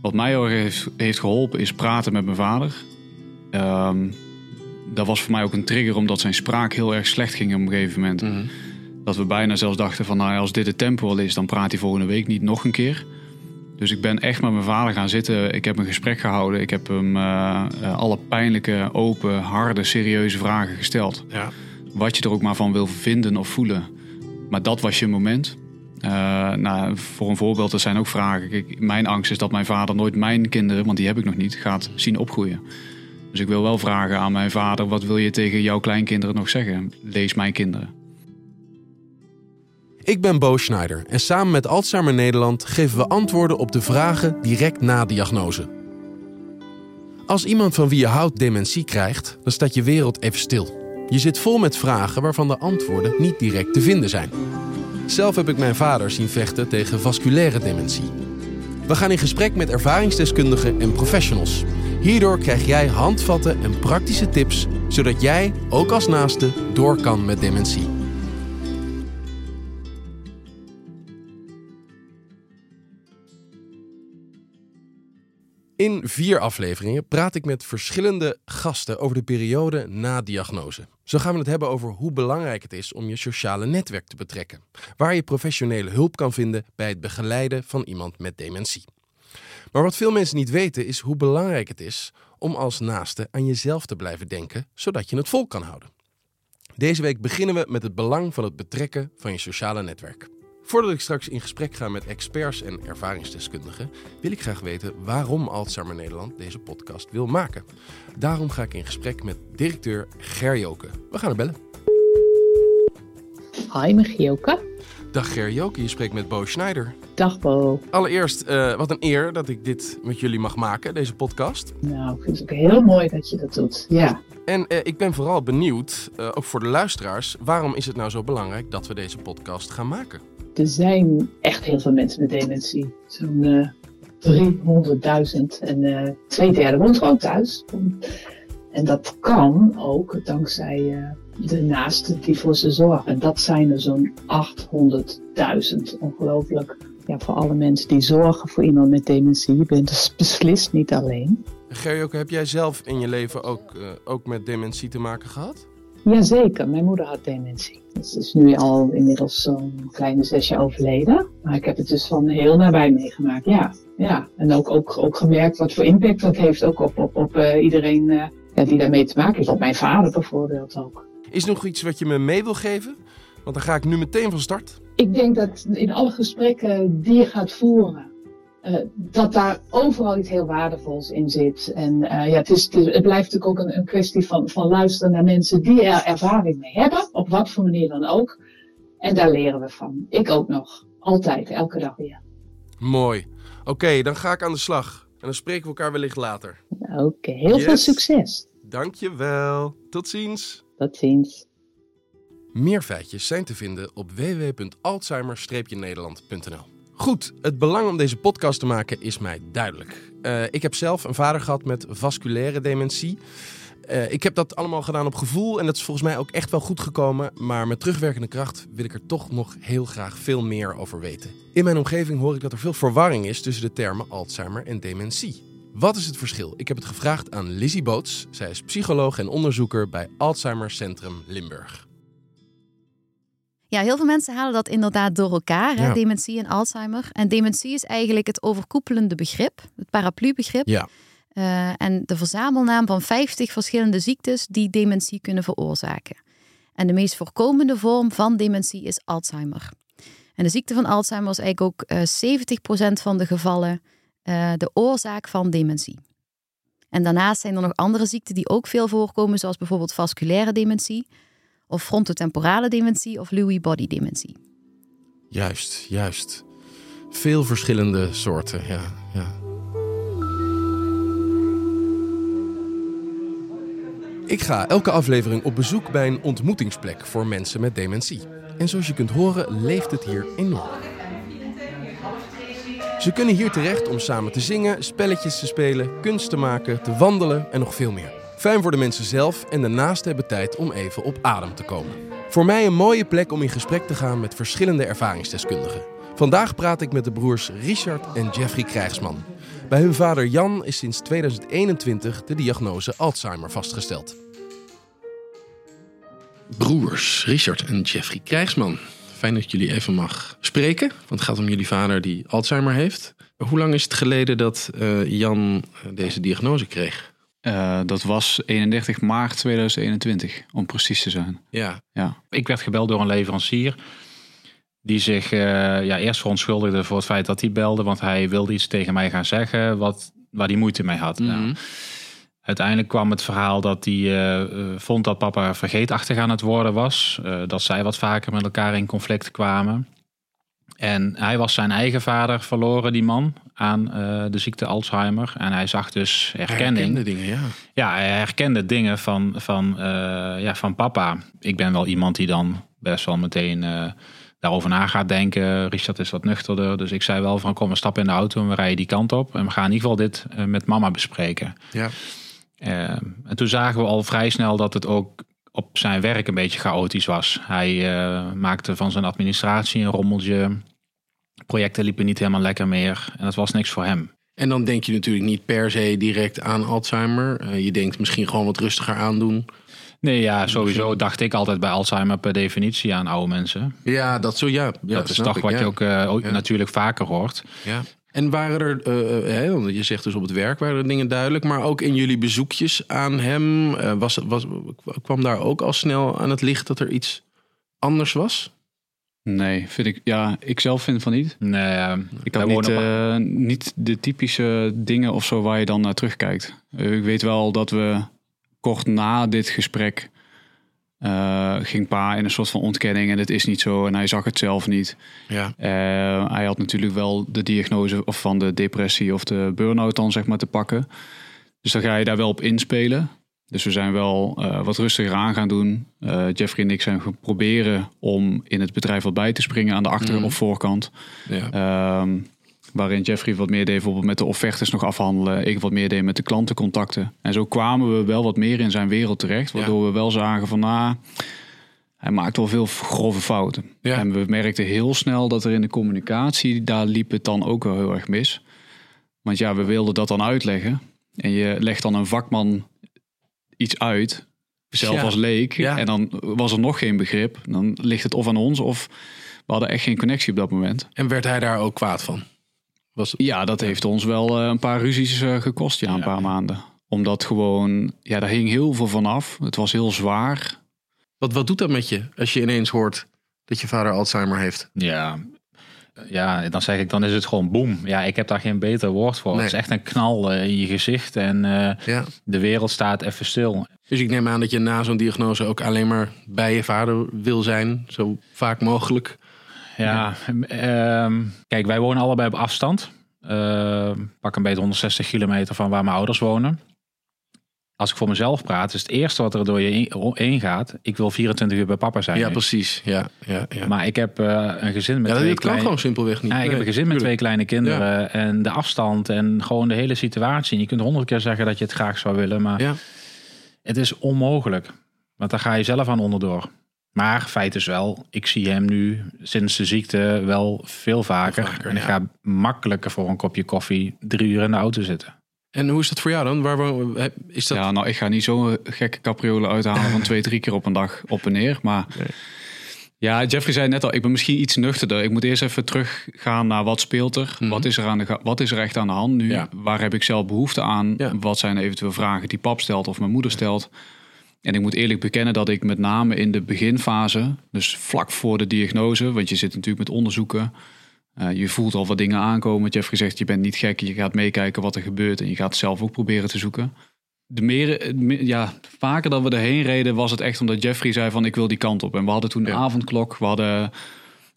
Wat mij heel erg heeft, geholpen is praten met mijn vader. Ehm, dat was voor mij ook een trigger omdat zijn spraak heel erg slecht ging op een gegeven moment. Dat we bijna zelfs dachten van nou, als dit het tempo al is, dan praat hij volgende week niet nog een keer. Dus ik ben echt met mijn vader gaan zitten. Ik heb een gesprek gehouden. Ik heb hem eh, eh, alle pijnlijke, open, harde, serieuze vragen gesteld. Ja. Wat je er ook maar van wil vinden of voelen. Maar dat was je moment. Eh, nou, voor een voorbeeld, er zijn ook vragen. Mijn angst is dat mijn vader nooit mijn kinderen, want die heb ik nog niet, gaat zien opgroeien. Dus ik wil wel vragen aan mijn vader: wat wil je tegen jouw kleinkinderen nog zeggen? Lees mijn kinderen. Ik ben Bo Schneider en samen met Alzheimer Nederland geven we antwoorden op de vragen direct na diagnose. Als iemand van wie je houdt dementie krijgt, dan staat je wereld even stil. Je zit vol met vragen waarvan de antwoorden niet direct te vinden zijn. Zelf heb ik mijn vader zien vechten tegen vasculaire dementie. We gaan in gesprek met ervaringsdeskundigen en professionals. Hierdoor krijg jij handvatten en praktische tips, zodat jij, ook als naaste, door kan met dementie. In vier afleveringen praat ik met verschillende gasten over de periode na diagnose. Zo gaan we het hebben over hoe belangrijk het is om je sociale netwerk te betrekken, waar je professionele hulp kan vinden bij het begeleiden van iemand met dementie. Maar wat veel mensen niet weten is hoe belangrijk het is om als naaste aan jezelf te blijven denken, zodat je het vol kan houden. Deze week beginnen we met het belang van het betrekken van je sociale netwerk. Voordat ik straks in gesprek ga met experts en ervaringsdeskundigen, wil ik graag weten waarom Alzheimer Nederland deze podcast wil maken. Daarom ga ik in gesprek met directeur Ger Joke. We gaan er bellen. Hi, Gioke. Dag Ger Joke, je spreekt met Bo Schneider. Dag Bo. Allereerst, eh, wat een eer dat ik dit met jullie mag maken, deze podcast. Nou, ik vind het ook heel mooi dat je dat doet. Ja. En eh, ik ben vooral benieuwd, eh, ook voor de luisteraars, waarom is het nou zo belangrijk dat we deze podcast gaan maken? Er zijn echt heel veel mensen met dementie. Zo'n eh 300.000 en eh, twee derde woont gewoon thuis. En dat kan ook dankzij eh, de naasten die voor ze zorgen. En dat zijn er zo'n 800.000. Ongelooflijk. Ja, voor alle mensen die zorgen voor iemand met dementie. Je bent dus beslist niet alleen. Ger Joke, heb jij zelf in je leven ook, eh, ook met dementie te maken gehad? Jazeker, mijn moeder had dementie. Dus Ze is nu al inmiddels zo'n kleine zes jaar overleden. Maar ik heb het dus van heel nabij meegemaakt, ja. ja. En ook, ook, ook gemerkt wat voor impact dat heeft ook op, op, op eh, iedereen eh, ja, die daarmee te maken heeft. Op mijn vader bijvoorbeeld ook. Is er nog iets wat je me mee wil geven? Want dan ga ik nu meteen van start. Ik denk dat in alle gesprekken die je gaat voeren, eh, dat daar overal iets heel waardevols in zit. En eh, ja, het, is, het, blijft natuurlijk ook een, een kwestie van, van luisteren naar mensen die er ervaring mee hebben, op wat voor manier dan ook. En daar leren we van. Ik ook nog. Altijd, elke dag weer. Mooi. Oké, dan ga ik aan de slag. En dan spreken we elkaar wellicht later. Oké, heel veel succes. Dankjewel. Tot ziens. Tot ziens. Meer feitjes zijn te vinden op www.alzheimer-nederland.nl. Goed, het belang om deze podcast te maken is mij duidelijk. Eh, ik heb zelf een vader gehad met vasculaire dementie. Eh, ik heb dat allemaal gedaan op gevoel en dat is volgens mij ook echt wel goed gekomen. Maar met terugwerkende kracht wil ik er toch nog heel graag veel meer over weten. In mijn omgeving hoor ik dat er veel verwarring is tussen de termen Alzheimer en dementie. Wat is het verschil? Ik heb het gevraagd aan Lizzie Boots. Zij is psycholoog en onderzoeker bij Alzheimer Centrum Limburg. Ja, heel veel mensen halen dat inderdaad door elkaar, hè, Ja. dementie en Alzheimer. En dementie is eigenlijk het overkoepelende begrip, het paraplubegrip. Ja. Eh, en de verzamelnaam van 50 verschillende ziektes die dementie kunnen veroorzaken. En de meest voorkomende vorm van dementie is Alzheimer. En de ziekte van Alzheimer is eigenlijk ook eh 70% van de gevallen eh, de oorzaak van dementie. En daarnaast zijn er nog andere ziekten die ook veel voorkomen, zoals bijvoorbeeld vasculaire dementie, of frontotemporale dementie of Lewy body dementie. Juist, juist. Veel verschillende soorten, ja. ja. Ik ga elke aflevering op bezoek bij een ontmoetingsplek voor mensen met dementie. En zoals je kunt horen, leeft het hier enorm. Ze kunnen hier terecht om samen te zingen, spelletjes te spelen, kunst te maken, te wandelen en nog veel meer. Fijn voor de mensen zelf en naasten hebben tijd om even op adem te komen. Voor mij een mooie plek om in gesprek te gaan met verschillende ervaringsdeskundigen. Vandaag praat ik met de broers Richard en Jeffrey Krijgsman. Bij hun vader Jan is sinds 2021 de diagnose Alzheimer vastgesteld. Broers Richard en Jeffrey Krijgsman. Fijn dat jullie even mag spreken, want het gaat om jullie vader die Alzheimer heeft. Hoe lang is het geleden dat uh, Jan eh, deze diagnose kreeg? Uh, dat was 31 maart 2021, om precies te zijn. Ja. ja. Ik werd gebeld door een leverancier die zich uh, ja, eerst verontschuldigde voor het feit dat hij belde, want hij wilde iets tegen mij gaan zeggen wat, waar hij moeite mee had. Mhm. Nou, uiteindelijk kwam het verhaal dat hij uh, vond dat papa vergeetachtig aan het worden was, dat zij wat vaker met elkaar in conflict kwamen. En hij was zijn eigen vader verloren, die man, aan uh, de ziekte Alzheimer. En hij zag dus herkenning. Hij herkende dingen, ja. Ja, hij herkende dingen van, van, uh, ja, van papa. Ik ben wel iemand die dan best wel meteen uh, daarover na gaat denken. Richard is wat nuchterder. Dus ik zei wel van kom, we stappen in de auto en we rijden die kant op. En we gaan in ieder geval dit met mama bespreken. Ja. en toen zagen we al vrij snel dat het ook op zijn werk een beetje chaotisch was. Hij uh, maakte van zijn administratie een rommeltje. Projecten liepen niet helemaal lekker meer. En dat was niks voor hem. En dan denk je natuurlijk niet per se direct aan Alzheimer. Uh, je denkt misschien gewoon wat rustiger aandoen. Nee, ja, sowieso dacht ik altijd bij Alzheimer per definitie aan oude mensen. Ja, dat zo, ja. ja dat is toch ik, wat ja. je ook, uh, Ja. natuurlijk vaker hoort. En waren er, uh, hè, want je zegt dus op het werk waren er dingen duidelijk, maar ook in jullie bezoekjes aan hem, uh, was, was, kwam daar ook al snel aan het licht dat er iets anders was? Nee, vind ik, ja, ik zelf vind van niet. Nee, ik had niet, uh, niet de typische dingen of zo waar je dan naar terugkijkt. ik weet wel dat we kort na dit gesprek uh, ging pa in een soort van ontkenning en het is niet zo en hij zag het zelf niet. Ja. Uh, hij had natuurlijk wel de diagnose of van de depressie of de burn-out dan zeg maar te pakken. Dus dan ga je daar wel op inspelen. Dus we zijn wel uh, wat rustiger aan gaan doen. Jeffrey en ik zijn gaan proberen om in het bedrijf wat bij te springen aan de achter- Mm. of voorkant. Ja. Um, waarin Jeffrey wat meer deed bijvoorbeeld met de offertes nog afhandelen. Ik wat meer deed met de klantencontacten. En zo kwamen we wel wat meer in zijn wereld terecht. Waardoor ja. we wel zagen van, nou, hij maakt wel veel grove fouten. Ja. En we merkten heel snel dat er in de communicatie, daar liep het dan ook wel heel erg mis. Want ja, we wilden dat dan uitleggen. En je legt dan een vakman iets uit, zelf Ja. als leek. Ja. En dan was er nog geen begrip. Dan ligt het of aan ons of we hadden echt geen connectie op dat moment. En werd hij daar ook kwaad van? Was het... Ja, dat heeft ons wel eh, een paar ruzies eh, gekost, ja, een Ja. paar maanden. Omdat gewoon, ja, daar hing heel veel van af. Het was heel zwaar. Wat, wat doet dat met je als je ineens hoort dat je vader Alzheimer heeft? Ja. Ja, dan zeg ik, dan is het gewoon boem. Ja, ik heb daar geen beter woord voor. Nee. Het is echt een knal eh, in je gezicht en eh, Ja. de wereld staat even stil. Dus ik neem aan dat je na zo'n diagnose ook alleen maar bij je vader wil zijn, zo vaak mogelijk. Ja, ehm, kijk, wij wonen allebei op afstand. Ehm, pak een beetje 160 kilometer van waar mijn ouders wonen. Als ik voor mezelf praat, is het eerste wat er door je heen gaat. Ik wil 24 uur bij papa zijn. Ja, precies. Ja, ja, ja. Maar ik heb eh, een gezin met ja, twee dat kan gewoon simpelweg niet. Ja, ik heb een gezin met twee kleine kinderen. En de afstand en gewoon de hele situatie. En je kunt honderd keer zeggen dat je het graag zou willen. Maar Ja. het is onmogelijk. Want daar ga je zelf aan onderdoor. Maar feit is wel, ik zie hem nu sinds de ziekte wel veel vaker. Veel vaker, en ik ja. ga makkelijker voor een kopje koffie drie uur in de auto zitten. En hoe is dat voor jou dan? Waar, is dat... Ja, nou, ik ga niet zo'n gekke capriolen uithalen van twee, drie keer op een dag op en neer. Maar Nee. ja, Jeffrey zei net al, ik ben misschien iets nuchterder. Ik moet eerst even teruggaan naar wat speelt er? Mhm. Wat, is er aan de, wat is er echt aan de hand nu? Ja. Waar heb ik zelf behoefte aan? Ja. Wat zijn eventueel vragen die pap stelt of mijn moeder stelt? En ik moet eerlijk bekennen dat ik met name in de beginfase, dus vlak voor de diagnose, want je zit natuurlijk met onderzoeken, eh, je voelt al wat dingen aankomen. Jeffrey zegt, je bent niet gek, je gaat meekijken wat er gebeurt en je gaat zelf ook proberen te zoeken. De meer, me- ja, vaker dan we erheen reden was het echt omdat Jeffrey zei van ik wil die kant op. En we hadden toen Ja. een avondklok, we hadden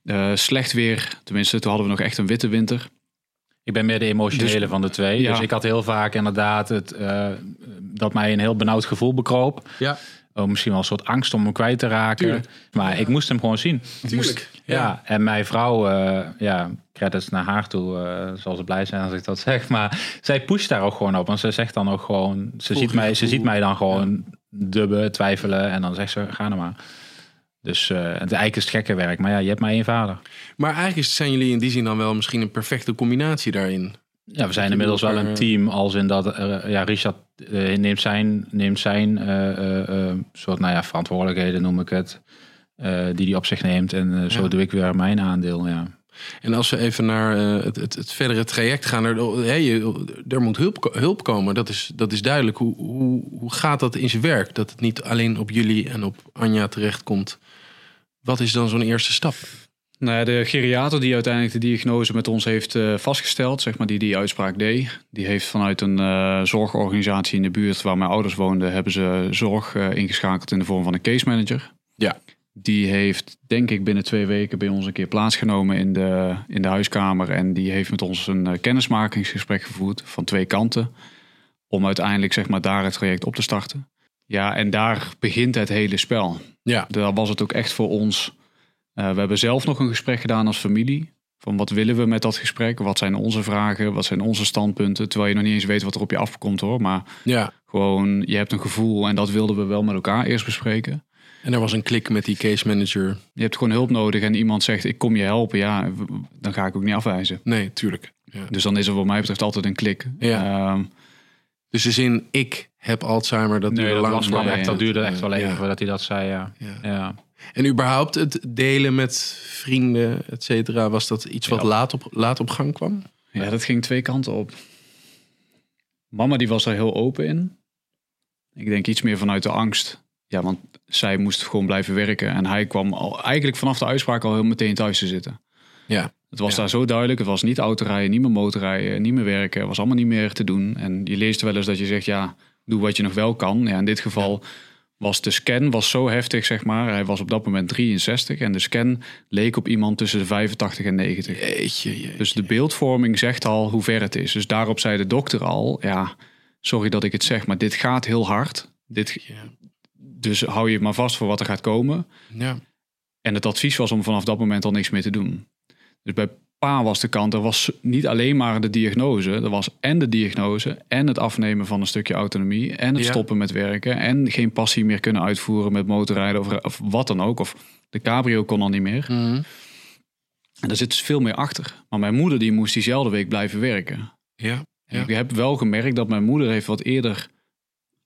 eh, slecht weer. Tenminste, toen hadden we nog echt een witte winter. Ik ben meer de emotionele Dus- van de twee. Ja. Dus ik had heel vaak inderdaad het, eh, dat mij een heel benauwd gevoel bekroop. Ja, Oh, misschien wel een soort angst om hem kwijt te raken. Tuurlijk. Maar ik moest hem gewoon zien. Tuurlijk, ja. ja. en mijn vrouw, eh ja, credits naar haar toe, eh zal ze blij zijn als ik dat zeg. Maar zij pusht daar ook gewoon op. Want ze zegt dan ook gewoon, ze, ziet mij, ze ziet mij dan gewoon dubben, twijfelen. En dan zegt ze, ga nou maar. Dus eh, het eigenlijk is het gekke werk. Maar ja, je hebt maar één vader. maar eigenlijk zijn jullie in die zin dan wel misschien een perfecte combinatie daarin. Ja, we zijn inmiddels wel een team als in dat uh, ja, Richard uh, neemt zijn, neemt zijn soort nou ja, verantwoordelijkheden, noem ik het, die hij op zich neemt. En zo doe ik weer mijn aandeel. Ja. En als we even naar het, het, het, verdere traject gaan, er, hey, er moet hulp, hulp komen. Dat is, dat is duidelijk. Hoe, hoe, hoe gaat dat in zijn werk? Dat het niet alleen op jullie en op Anja terechtkomt. Wat is dan zo'n eerste stap? Nou de geriater die uiteindelijk de diagnose met ons heeft uh, vastgesteld, zeg maar, die die uitspraak deed, die heeft vanuit een uh, zorgorganisatie in de buurt waar mijn ouders woonden, hebben ze zorg uh, ingeschakeld in de vorm van een case manager. Ja. Die heeft, denk ik, binnen twee weken bij ons een keer plaatsgenomen in de, in de huiskamer. En die heeft met ons een kennismakingsgesprek gevoerd van twee kanten. Om uiteindelijk, zeg maar, daar het traject op te starten. Ja, en daar begint het hele spel. Ja. Daar was het ook echt voor ons uh, we hebben zelf nog een gesprek gedaan als familie. Van wat willen we met dat gesprek? Wat zijn onze vragen? Wat zijn onze standpunten? Terwijl je nog niet eens weet wat er op je afkomt hoor. Maar ja. gewoon, je hebt een gevoel en dat wilden we wel met elkaar eerst bespreken. En er was een klik met die case manager. Je hebt gewoon hulp nodig en iemand zegt ik kom je helpen. Ja, dan ga ik ook niet afwijzen. Nee, tuurlijk. Ja. Dus dan is er wat mij betreft altijd een klik. Ja. Um, dus de zin ik heb Alzheimer, dat nee, duurde dat lang. Echt, dat duurde echt wel even voordat hij dat zei, ja. ja. En überhaupt het delen met vrienden, et cetera, was dat iets wat laat, op, laat op gang kwam? Ja, dat ging twee kanten op. Mama die was er heel open in. Ik denk iets meer vanuit de angst. Ja, want zij moest gewoon blijven werken. En hij kwam al, eigenlijk vanaf de uitspraak al heel meteen thuis te zitten. Ja. Het was daar zo duidelijk. Het was niet autorijden, niet meer motorrijden, niet meer werken. Het was allemaal niet meer te doen. En je leest wel eens dat je zegt, ja, doe wat je nog wel kan. Ja, in dit geval was de scan was zo heftig, zeg maar. Hij was op dat moment 63 en de scan leek op iemand tussen de 85 en 90. Jeetje, Dus de beeldvorming zegt al hoe ver het is. Dus daarop zei de dokter al, ja, sorry dat ik het zeg, maar dit gaat heel hard. Dit, Dus hou je maar vast voor wat er gaat komen. Ja. En het advies was om vanaf dat moment al niks meer te doen. Dus bij pa was de kant, er was niet alleen maar de diagnose. Er was en de diagnose en het afnemen van een stukje autonomie. En het stoppen met werken. En geen passie meer kunnen uitvoeren met motorrijden of, of wat dan ook. Of de cabrio kon al niet meer. Mhm. En daar zit dus veel meer achter. Maar mijn moeder die moest diezelfde week blijven werken. Ja. ja. Ik heb wel gemerkt dat mijn moeder heeft wat eerder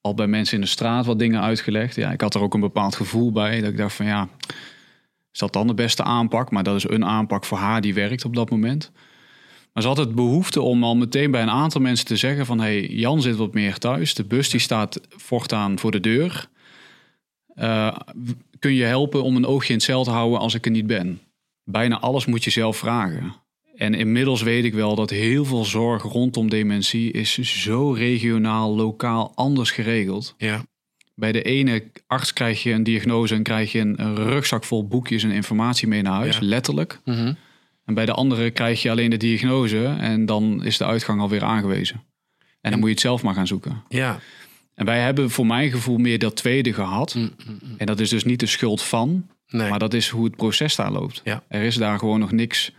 al bij mensen in de straat wat dingen uitgelegd. Ja, ik had er ook een bepaald gevoel bij. Dat ik dacht van ja, is dat dan de beste aanpak? Maar dat is een aanpak voor haar die werkt op dat moment. Maar ze had het behoefte om al meteen bij een aantal mensen te zeggen van... hey, Jan zit wat meer thuis, de bus die staat voortaan voor de deur. Uh, kun je helpen om een oogje in het cel te houden als ik er niet ben? Bijna alles moet je zelf vragen. En inmiddels weet ik wel dat heel veel zorg rondom dementie... is zo regionaal, lokaal anders geregeld. Ja. Bij de ene arts krijg je een diagnose en krijg je een rugzak vol boekjes en informatie mee naar huis, Ja. letterlijk. Mhm. En bij de andere krijg je alleen de diagnose en dan is de uitgang alweer aangewezen. En dan moet je het zelf maar gaan zoeken. Ja. En wij hebben voor mijn gevoel meer dat tweede gehad. Mm, mm, mm. En dat is dus niet de schuld van, Nee. maar dat is hoe het proces daar loopt. Ja. Er is daar gewoon nog niks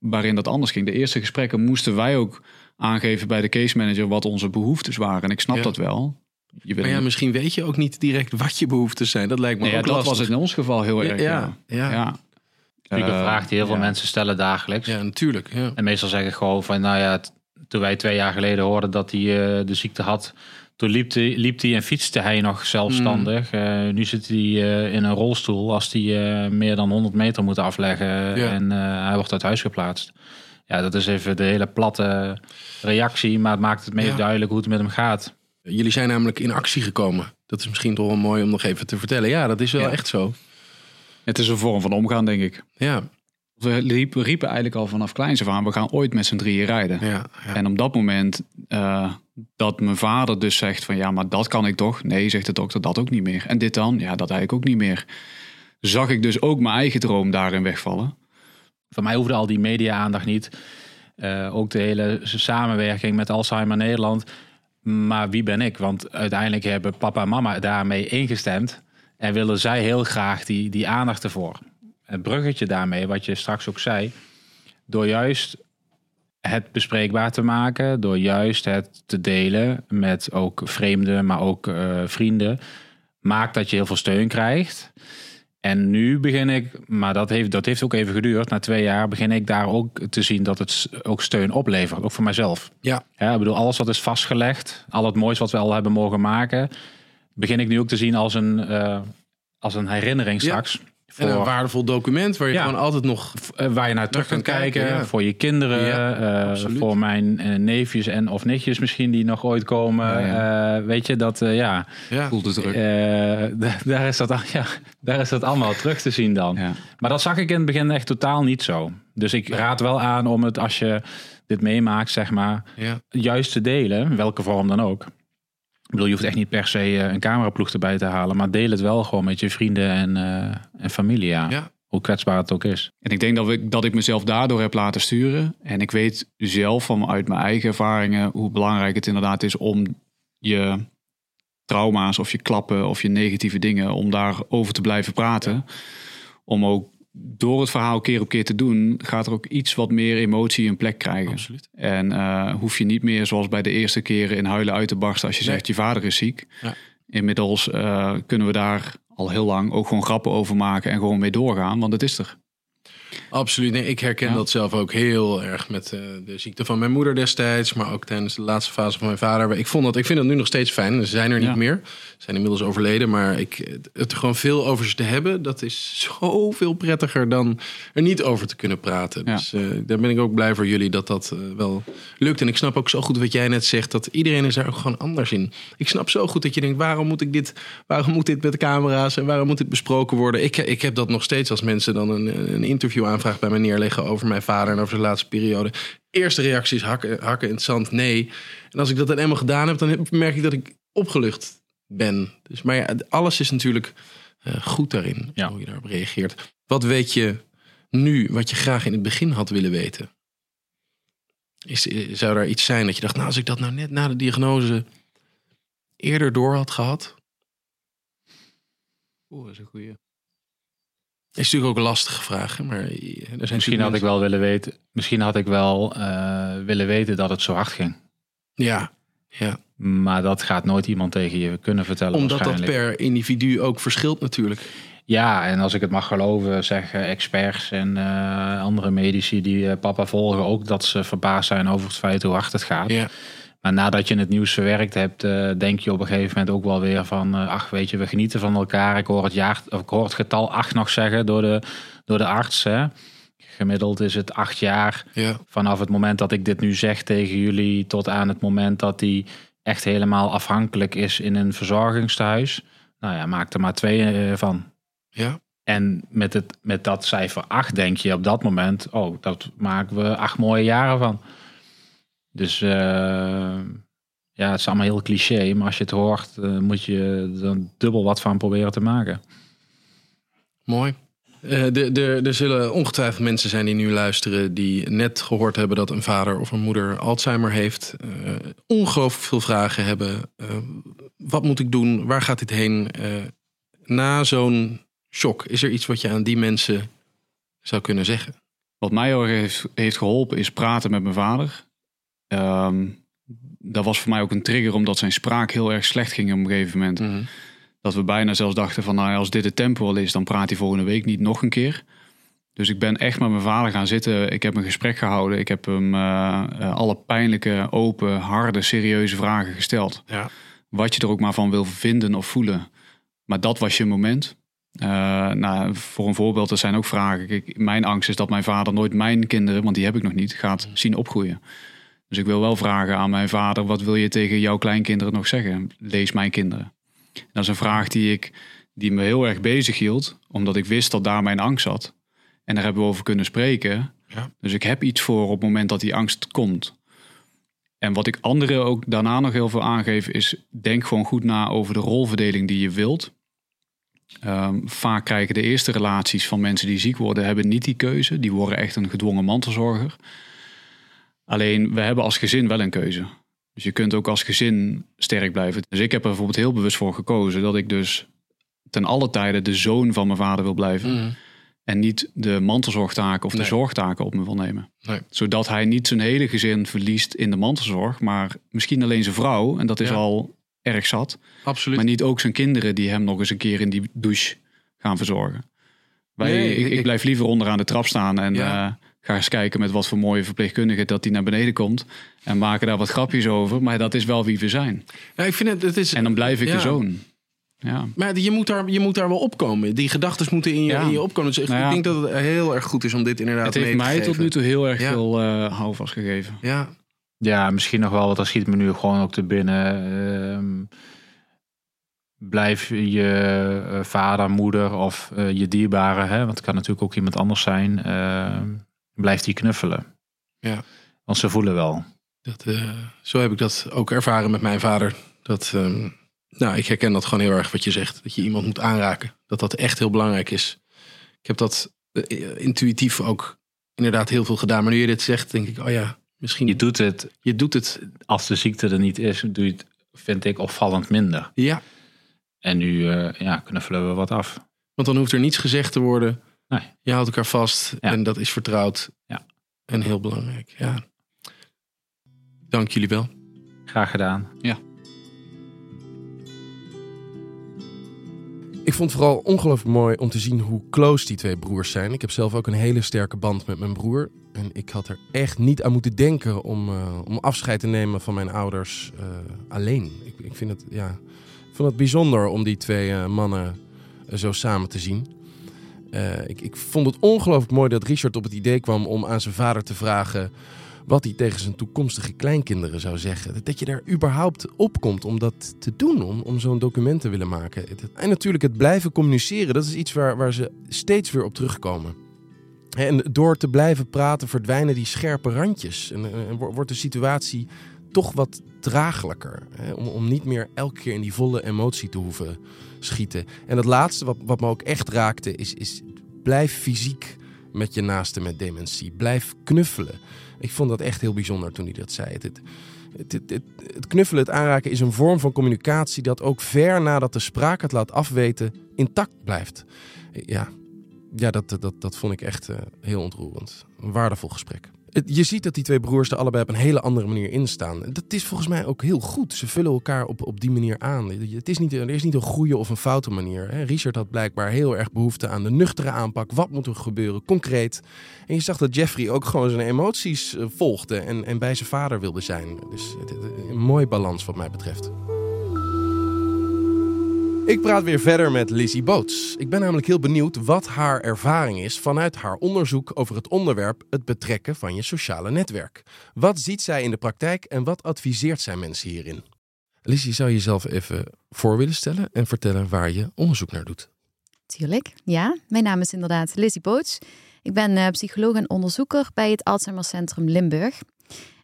waarin dat anders ging. De eerste gesprekken moesten wij ook aangeven bij de case manager wat onze behoeftes waren. En ik snap Ja. dat wel. Je Maar ja, misschien weet je ook niet direct wat je behoeftes zijn. Dat lijkt me Nee, ja, ook dat lastig. was in ons geval heel erg. ja, ja. ja. Eh, vraag die heel veel mensen stellen dagelijks. Ja, natuurlijk. Ja. En meestal zeg ik gewoon van, nou ja, toen wij twee jaar geleden hoorden dat hij eh, de ziekte had, toen liep hij, liep hij en fietste hij nog zelfstandig. Mm. Eh, nu zit hij eh, in een rolstoel als hij eh, meer dan 100 meter moet afleggen Ja. en eh, hij wordt uit huis geplaatst. Ja, dat is even de hele platte reactie, maar het maakt het meest Ja. duidelijk hoe het met hem gaat. Jullie zijn namelijk in actie gekomen. Dat is misschien toch wel mooi om nog even te vertellen. Ja, dat is wel Ja. echt zo. Het is een vorm van omgaan, denk ik. Ja, We riepen, eigenlijk al vanaf kleins af aan, we gaan ooit met z'n drieën rijden. ja, ja. En op dat moment eh, dat mijn vader dus zegt van ja, maar dat kan ik toch? Nee, zegt de dokter, dat ook niet meer. En dit dan? Ja, dat eigenlijk ook niet meer. Zag ik dus ook mijn eigen droom daarin wegvallen. Voor mij hoefde al die media-aandacht niet. Eh, ook de hele samenwerking met Alzheimer Nederland. Maar wie ben ik? Want uiteindelijk hebben papa en mama daarmee ingestemd. En willen zij heel graag die, die aandacht ervoor. Het bruggetje daarmee, wat je straks ook zei. Door juist het bespreekbaar te maken. Door juist het te delen met ook vreemden, maar ook eh, vrienden. Maakt dat je heel veel steun krijgt. En nu begin ik, maar dat heeft, dat heeft ook even geduurd. Na twee jaar begin ik daar ook te zien dat het ook steun oplevert. Ook voor mijzelf. Ja. ja ik bedoel, alles wat is vastgelegd. Al het moois wat we al hebben mogen maken. Begin ik nu ook te zien als een, uh, als een herinnering straks. Voor, en een waardevol document waar je gewoon altijd nog... Eh, waar je naar terug kunt kijken. Voor je kinderen. Ja, uh, voor mijn uh, neefjes en of nichtjes misschien die nog ooit komen. weet je, dat ja... Voelt het druk. daar, is dat, ja, daar is dat allemaal terug te zien dan. Maar dat zag ik in het begin echt totaal niet zo. Dus ik raad wel aan om het als je dit meemaakt, zeg maar, juist te delen. Welke vorm dan ook. Ik bedoel, je hoeft echt niet per se eh, een cameraploeg erbij te halen, maar deel het wel gewoon met je vrienden en, uh, en familie. Ja. Hoe kwetsbaar het ook is. En ik denk dat, ik, dat ik mezelf daardoor heb laten sturen. En ik weet zelf vanuit mijn eigen ervaringen hoe belangrijk het inderdaad is om je trauma's of je klappen of je negatieve dingen, om daarover te blijven praten. Om ook door het verhaal keer op keer te doen, gaat er ook iets wat meer emotie een plek krijgen. Absoluut. En uh, hoef je niet meer zoals bij de eerste keren in huilen uit te barsten als je zegt je vader is ziek. Ja. Inmiddels uh, kunnen we daar al heel lang ook gewoon grappen over maken en gewoon mee doorgaan, want het is er. Absoluut. Nee, ik herken dat zelf ook heel erg met uh, de ziekte van mijn moeder destijds, maar ook tijdens de laatste fase van mijn vader. Ik, vond dat, ik vind dat nu nog steeds fijn. Ze zijn er niet meer. Ze zijn inmiddels overleden. Maar ik, het er gewoon veel over ze te hebben, dat is zoveel prettiger dan er niet over te kunnen praten. Ja. Dus uh, daar ben ik ook blij voor jullie dat dat uh, wel lukt. En ik snap ook zo goed wat jij net zegt, dat iedereen is er ook gewoon anders in. Ik snap zo goed dat je denkt, waarom moet ik dit, waarom moet dit met de camera's en waarom moet dit besproken worden? Ik, ik heb dat nog steeds als mensen dan een, een interview aanvraag bij me neerleggen over mijn vader en over zijn laatste periode. Eerste reacties hakken, hakken in het zand, nee. En als ik dat dan eenmaal gedaan heb, dan merk ik dat ik opgelucht ben. Dus, maar ja, alles is natuurlijk uh, goed daarin, ja. hoe je daarop reageert. Wat weet je nu wat je graag in het begin had willen weten? Is, zou er iets zijn dat je dacht, nou als ik dat nou net na de diagnose eerder door had gehad? Oeh, dat is een goeie is natuurlijk ook een lastige vraag. Maar er zijn misschien had ik wel willen weten. Misschien had ik wel uh, willen weten dat het zo hard ging. Ja, ja. Maar dat gaat nooit iemand tegen je kunnen vertellen. Omdat dat per individu ook verschilt natuurlijk. Ja, en als ik het mag geloven, zeggen experts en uh, andere medici die uh, papa volgen ook dat ze verbaasd zijn over het feit hoe hard het gaat. Ja. Maar nadat je het nieuws verwerkt hebt, uh, denk je op een gegeven moment ook wel weer van... Uh, ach, weet je, we genieten van elkaar. Ik hoor het, jaar, of ik hoor het getal acht nog zeggen door de, door de arts. Hè. Gemiddeld is het acht jaar ja. vanaf het moment dat ik dit nu zeg tegen jullie... tot aan het moment dat hij echt helemaal afhankelijk is in een verzorgingstehuis. Nou ja, maak er maar twee uh, van. Ja. En met, het, met dat cijfer acht denk je op dat moment... oh, dat maken we acht mooie jaren van. Dus uh, ja, het is allemaal heel cliché. Maar als je het hoort, uh, moet je er dubbel wat van proberen te maken. Mooi. Uh, de, de, er zullen ongetwijfeld mensen zijn die nu luisteren... die net gehoord hebben dat een vader of een moeder Alzheimer heeft. ongelooflijk veel vragen hebben. wat moet ik doen? Waar gaat dit heen? na zo'n shock, is er iets wat je aan die mensen zou kunnen zeggen? Wat mij heel erg heeft, heeft geholpen is praten met mijn vader. Um, dat was voor mij ook een trigger, omdat zijn spraak heel erg slecht ging op een gegeven moment. Mhm. Dat we bijna zelfs dachten van, nou als dit het tempo al is, dan praat hij volgende week niet nog een keer. Dus ik ben echt met mijn vader gaan zitten. Ik heb een gesprek gehouden. Ik heb hem uh, alle pijnlijke, open, harde, serieuze vragen gesteld. Ja. Wat je er ook maar van wil vinden of voelen. Maar dat was je moment. Uh, nou, voor een voorbeeld, dat zijn ook vragen. Kijk, mijn angst is dat mijn vader nooit mijn kinderen, want die heb ik nog niet, gaat mhm. zien opgroeien. Dus ik wil wel vragen aan mijn vader: wat wil je tegen jouw kleinkinderen nog zeggen? Lees mijn kinderen. dat is een vraag die, ik, die me heel erg bezig hield, omdat ik wist dat daar mijn angst zat. En daar hebben we over kunnen spreken. Ja. Dus ik heb iets voor op het moment dat die angst komt. En wat ik anderen ook daarna nog heel veel aangeef, is denk gewoon goed na over de rolverdeling die je wilt. Um, vaak krijgen de eerste relaties van mensen die ziek worden, hebben niet die keuze. Die worden echt een gedwongen mantelzorger. Alleen we hebben als gezin wel een keuze. Dus je kunt ook als gezin sterk blijven. Dus ik heb er bijvoorbeeld heel bewust voor gekozen dat ik dus ten alle tijde de zoon van mijn vader wil blijven. Mhm. En niet de mantelzorgtaken of de zorgtaken op me wil nemen. Nee. Zodat hij niet zijn hele gezin verliest in de mantelzorg, maar misschien alleen zijn vrouw. En dat is al erg zat. Absoluut. Maar niet ook zijn kinderen die hem nog eens een keer in die douche gaan verzorgen. Wij, Nee, ik, ik- ik blijf liever onderaan de trap staan en Ja. eh, ga eens kijken met wat voor mooie verpleegkundige dat die naar beneden komt. En maken daar wat grapjes over. Maar dat is wel wie we zijn. Ja, ik vind het, het is, En dan blijf ik ja. de zoon. Ja. Maar je moet, daar, je moet daar wel opkomen. Die gedachten moeten in je, Ja. in je opkomen. Dus ik Nou ja. denk dat het heel erg goed is om dit inderdaad Het heeft te mij tot nu toe heel erg Ja. veel eh houvast gegeven. Ja, Ja, misschien nog wel, want dat schiet me nu gewoon ook te binnen. Ehm, blijf je eh, vader, moeder of eh, je dierbare, hè, want het kan natuurlijk ook iemand anders zijn, ehm, blijf die knuffelen. Ja. Want ze voelen wel. dat, eh, zo heb ik dat ook ervaren met mijn vader. Dat, ehm, nou, ik herken dat gewoon heel erg wat je zegt. Dat je iemand moet aanraken. Dat dat echt heel belangrijk is. Ik heb dat eh, intuïtief ook inderdaad heel veel gedaan. Maar nu je dit zegt, denk ik, oh ja, misschien Je doet het, je doet het. als de ziekte er niet is, doe je het, vind ik, opvallend minder. Ja, En nu eh, ja, knuffelen we wat af. want dan hoeft er niets gezegd te worden. Nee. Je houdt elkaar vast Ja. en dat is vertrouwd. Ja. En heel belangrijk, ja. Dank jullie wel. Graag gedaan. Ik vond het vooral ongelooflijk mooi om te zien hoe close die twee broers zijn. Ik heb zelf ook een hele sterke band met mijn broer. En ik had er echt niet aan moeten denken om, eh, om afscheid te nemen van mijn ouders eh, alleen. Ik, ik vind het, ja, ik vond het bijzonder om die twee eh, mannen zo samen te zien. Eh, ik, ik vond het ongelooflijk mooi dat Richard op het idee kwam om aan zijn vader te vragen wat hij tegen zijn toekomstige kleinkinderen zou zeggen. Dat je daar überhaupt opkomt om dat te doen, om, om zo'n document te willen maken. En natuurlijk het blijven communiceren, dat is iets waar, waar ze steeds weer op terugkomen. En door te blijven praten verdwijnen die scherpe randjes. En, en wo- wordt de situatie toch wat draaglijker. Hè? Om, om niet meer elke keer in die volle emotie te hoeven schieten. En het laatste wat, wat me ook echt raakte is, is blijf fysiek met je naaste met dementie. Blijf knuffelen. Ik vond dat echt heel bijzonder toen hij dat zei. Het, het, het, knuffelen, het aanraken is een vorm van communicatie dat ook ver nadat de spraak het laat afweten intact blijft. Ja, ja dat, dat, dat vond ik echt eh, heel ontroerend. Een waardevol gesprek. Je ziet dat die twee broers er allebei op een hele andere manier in staan. Dat is volgens mij ook heel goed. Ze vullen elkaar op, op die manier aan. Het is niet, er is niet een goede of een foute manier. Richard had blijkbaar heel erg behoefte aan de nuchtere aanpak. Wat moet er gebeuren, concreet? En je zag dat Jeffrey ook gewoon zijn emoties eh, volgde en, en bij zijn vader wilde zijn. Dus een mooi balans wat mij betreft. Ik praat weer verder met Lizzie Boots. Ik ben namelijk heel benieuwd wat haar ervaring is vanuit haar onderzoek over het onderwerp het betrekken van je sociale netwerk. Wat ziet zij in de praktijk en wat adviseert zij mensen hierin? Lizzie, zou je jezelf even voor willen stellen en vertellen waar je onderzoek naar doet? Tuurlijk, ja. Mijn naam is inderdaad Lizzie Boots. Ik ben eh, psycholoog en onderzoeker bij het Alzheimer Centrum Limburg.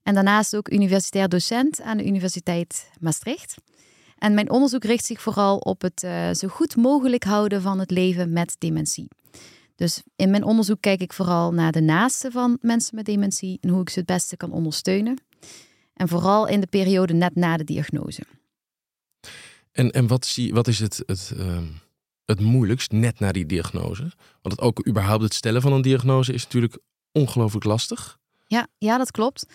En daarnaast ook universitair docent aan de Universiteit Maastricht. En mijn onderzoek richt zich vooral op het eh, zo goed mogelijk houden van het leven met dementie. Dus in mijn onderzoek kijk ik vooral naar de naasten van mensen met dementie en hoe ik ze het beste kan ondersteunen. En vooral in de periode net na de diagnose. En, en wat, zie, wat is het, het, ehm, het moeilijkst net na die diagnose? Want het ook überhaupt het stellen van een diagnose is natuurlijk ongelooflijk lastig. Ja, ja dat klopt.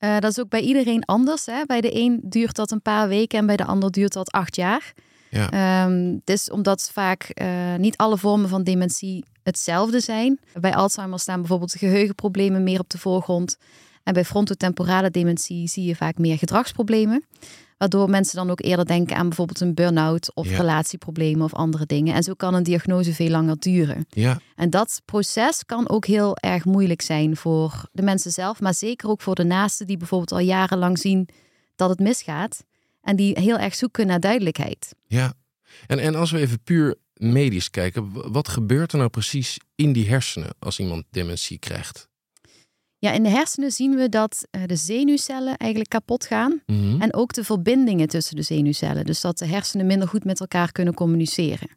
Eh, dat is ook bij iedereen anders. Hè? Bij de een duurt dat een paar weken en bij de ander duurt dat acht jaar. Ja. Ehm, dus omdat vaak eh, niet alle vormen van dementie hetzelfde zijn. Bij Alzheimer staan bijvoorbeeld geheugenproblemen meer op de voorgrond. En bij frontotemporale dementie zie je vaak meer gedragsproblemen. Waardoor mensen dan ook eerder denken aan bijvoorbeeld een burn-out of Ja. relatieproblemen of andere dingen. En zo kan een diagnose veel langer duren. Ja, En dat proces kan ook heel erg moeilijk zijn voor de mensen zelf, maar zeker ook voor de naasten die bijvoorbeeld al jarenlang zien dat het misgaat en die heel erg zoeken naar duidelijkheid. ja. En, en als we even puur medisch kijken, wat gebeurt er nou precies in die hersenen als iemand dementie krijgt? Ja, in de hersenen zien we dat eh, de zenuwcellen eigenlijk kapot gaan Mhm. en ook de verbindingen tussen de zenuwcellen. Dus dat de hersenen minder goed met elkaar kunnen communiceren.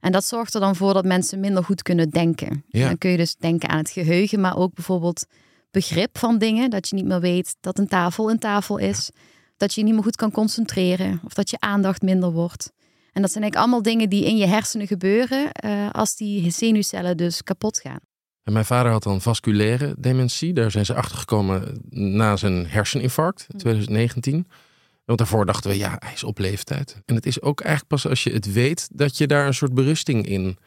En dat zorgt er dan voor dat mensen minder goed kunnen denken. Ja. Dan kun je dus denken aan het geheugen, maar ook bijvoorbeeld begrip van dingen. Dat je niet meer weet dat een tafel een tafel is. Dat je je niet meer goed kan concentreren. Of dat je aandacht minder wordt. En dat zijn eigenlijk allemaal dingen die in je hersenen gebeuren eh, als die zenuwcellen dus kapot gaan. En mijn vader had dan vasculaire dementie. Daar zijn ze achter gekomen na zijn herseninfarct in 2019. Want daarvoor dachten we, ja, hij is op leeftijd. En het is ook eigenlijk pas als je het weet dat je daar een soort berusting in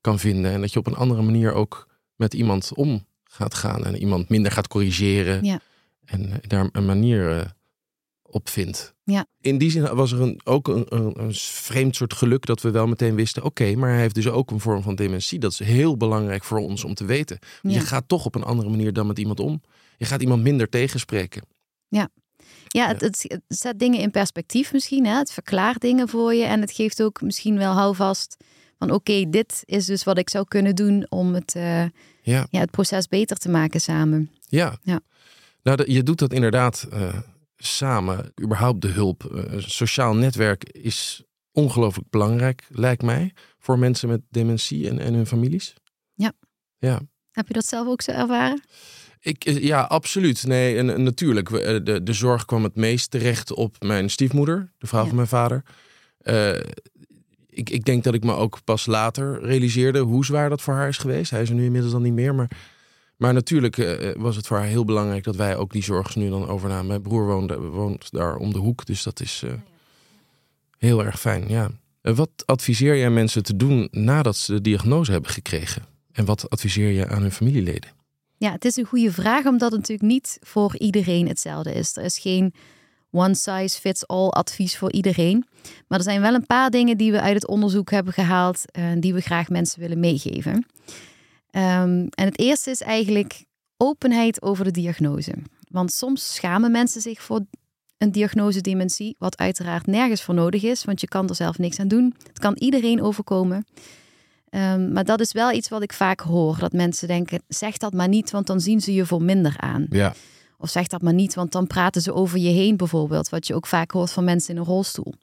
kan vinden. En dat je op een andere manier ook met iemand om gaat gaan. En iemand minder gaat corrigeren. Ja. En eh, daar een manier eh, op vindt. Ja. In die zin was er een, ook een, een, een vreemd soort geluk dat we wel meteen wisten. Oké, maar hij heeft dus ook een vorm van dementie. Dat is heel belangrijk voor ons om te weten. Ja. Je gaat toch op een andere manier dan met iemand om. Je gaat iemand minder tegenspreken. Ja, het, het, het zet dingen in perspectief misschien. Hè? Het verklaart dingen voor je. En het geeft ook misschien wel houvast van oké, dit is dus wat ik zou kunnen doen om het, eh, Ja. ja, het proces beter te maken samen. Ja. Ja. Nou, je doet dat inderdaad eh, samen. Überhaupt de hulp. Eh, een sociaal netwerk is ongelooflijk belangrijk, lijkt mij. Voor mensen met dementie en, en hun families. Ja. Ja. Heb je dat zelf ook zo ervaren? Ik, eh, ja, absoluut. Nee, en, en natuurlijk. eh, De, de zorg kwam het meest terecht op mijn stiefmoeder, de vrouw Ja. van mijn vader. Ik, ik denk dat ik me ook pas later realiseerde hoe zwaar dat voor haar is geweest. Hij is er nu inmiddels dan niet meer. Maar, maar natuurlijk eh, was het voor haar heel belangrijk dat wij ook die zorg nu dan overnamen. Mijn broer woonde, woont daar om de hoek, dus dat is eh, heel erg fijn. Ja. Eh, Wat adviseer jij mensen te doen nadat ze de diagnose hebben gekregen? En wat adviseer je aan hun familieleden? Ja, het is een goede vraag, omdat het natuurlijk niet voor iedereen hetzelfde is. Er is geen one size fits all advies voor iedereen. Maar er zijn wel een paar dingen die we uit het onderzoek hebben gehaald, eh, die we graag mensen willen meegeven. Ehm, en het eerste is eigenlijk openheid over de diagnose. Want soms schamen mensen zich voor een diagnose dementie, wat uiteraard nergens voor nodig is, want je kan er zelf niks aan doen. Het kan iedereen overkomen. Ehm, maar dat is wel iets wat ik vaak hoor. Dat mensen denken, zeg dat maar niet, want dan zien ze je voor minder aan. Ja. Of zeg dat maar niet, want dan praten ze over je heen bijvoorbeeld. Wat je ook vaak hoort van mensen in een rolstoel.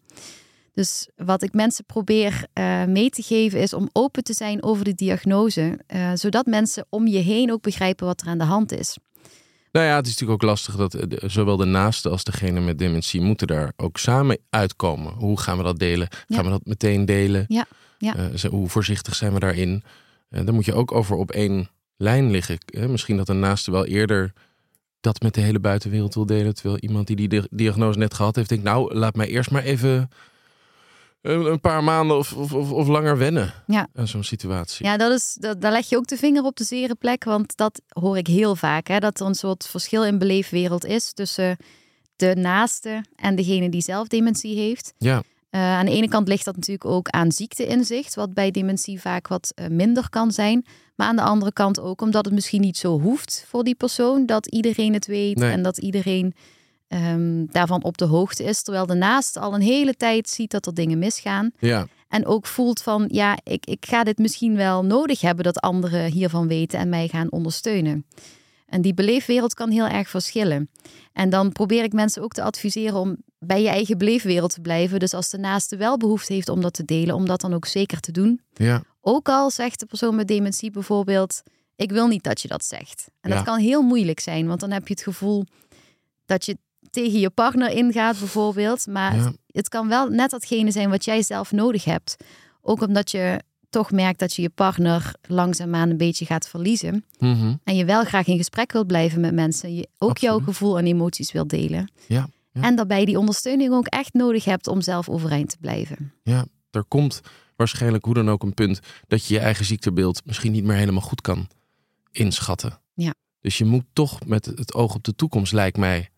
Dus wat ik mensen probeer eh, mee te geven is om open te zijn over de diagnose. eh, zodat mensen om je heen ook begrijpen wat er aan de hand is. Nou ja, het is natuurlijk ook lastig dat eh, de- zowel de naaste als degene met dementie moeten daar ook samen uitkomen. Hoe gaan we dat delen? Gaan we dat meteen delen? Ja, ja. Hoe voorzichtig zijn we daarin? Daar moet je ook over op één lijn liggen. Misschien dat een naaste wel eerder dat met de hele buitenwereld wil delen. Terwijl iemand die die di- diagnose net gehad heeft, denkt, nou, laat mij eerst maar even een, paar maanden of, of, of, langer wennen Ja. aan zo'n situatie. Ja, dat is, dat, daar leg je ook de vinger op de zere plek. Want dat hoor ik heel vaak. Hè, dat er een soort verschil in beleefwereld is tussen de naaste en degene die zelf dementie heeft. Ja. Eh, aan de ene kant ligt dat natuurlijk ook aan ziekteinzicht, wat bij dementie vaak wat eh, minder kan zijn. Maar aan de andere kant ook omdat het misschien niet zo hoeft voor die persoon dat iedereen het weet Nee. en dat iedereen ehm, daarvan op de hoogte is. Terwijl de naaste al een hele tijd ziet dat er dingen misgaan. Ja, En ook voelt van, ja, ik, ik ga dit misschien wel nodig hebben dat anderen hiervan weten en mij gaan ondersteunen. En die beleefwereld kan heel erg verschillen. En dan probeer ik mensen ook te adviseren om bij je eigen beleefwereld te blijven. Dus als de naaste wel behoefte heeft om dat te delen, om dat dan ook zeker te doen. ja, Ook al zegt de persoon met dementie bijvoorbeeld, ik wil niet dat je dat zegt. En Ja. dat kan heel moeilijk zijn, want dan heb je het gevoel dat je tegen je partner ingaat bijvoorbeeld. Maar Ja. het, kan wel net datgene zijn wat jij zelf nodig hebt. Ook omdat je toch merkt dat je je partner langzaamaan een beetje gaat verliezen. Mhm. En je wel graag in gesprek wilt blijven met mensen. Je ook jouw gevoel en emoties wilt delen. ja. Ja. En daarbij die ondersteuning ook echt nodig hebt om zelf overeind te blijven. Ja, er komt waarschijnlijk hoe dan ook een punt dat je je eigen ziektebeeld misschien niet meer helemaal goed kan inschatten. Ja. Dus je moet toch met het oog op de toekomst, lijkt mij,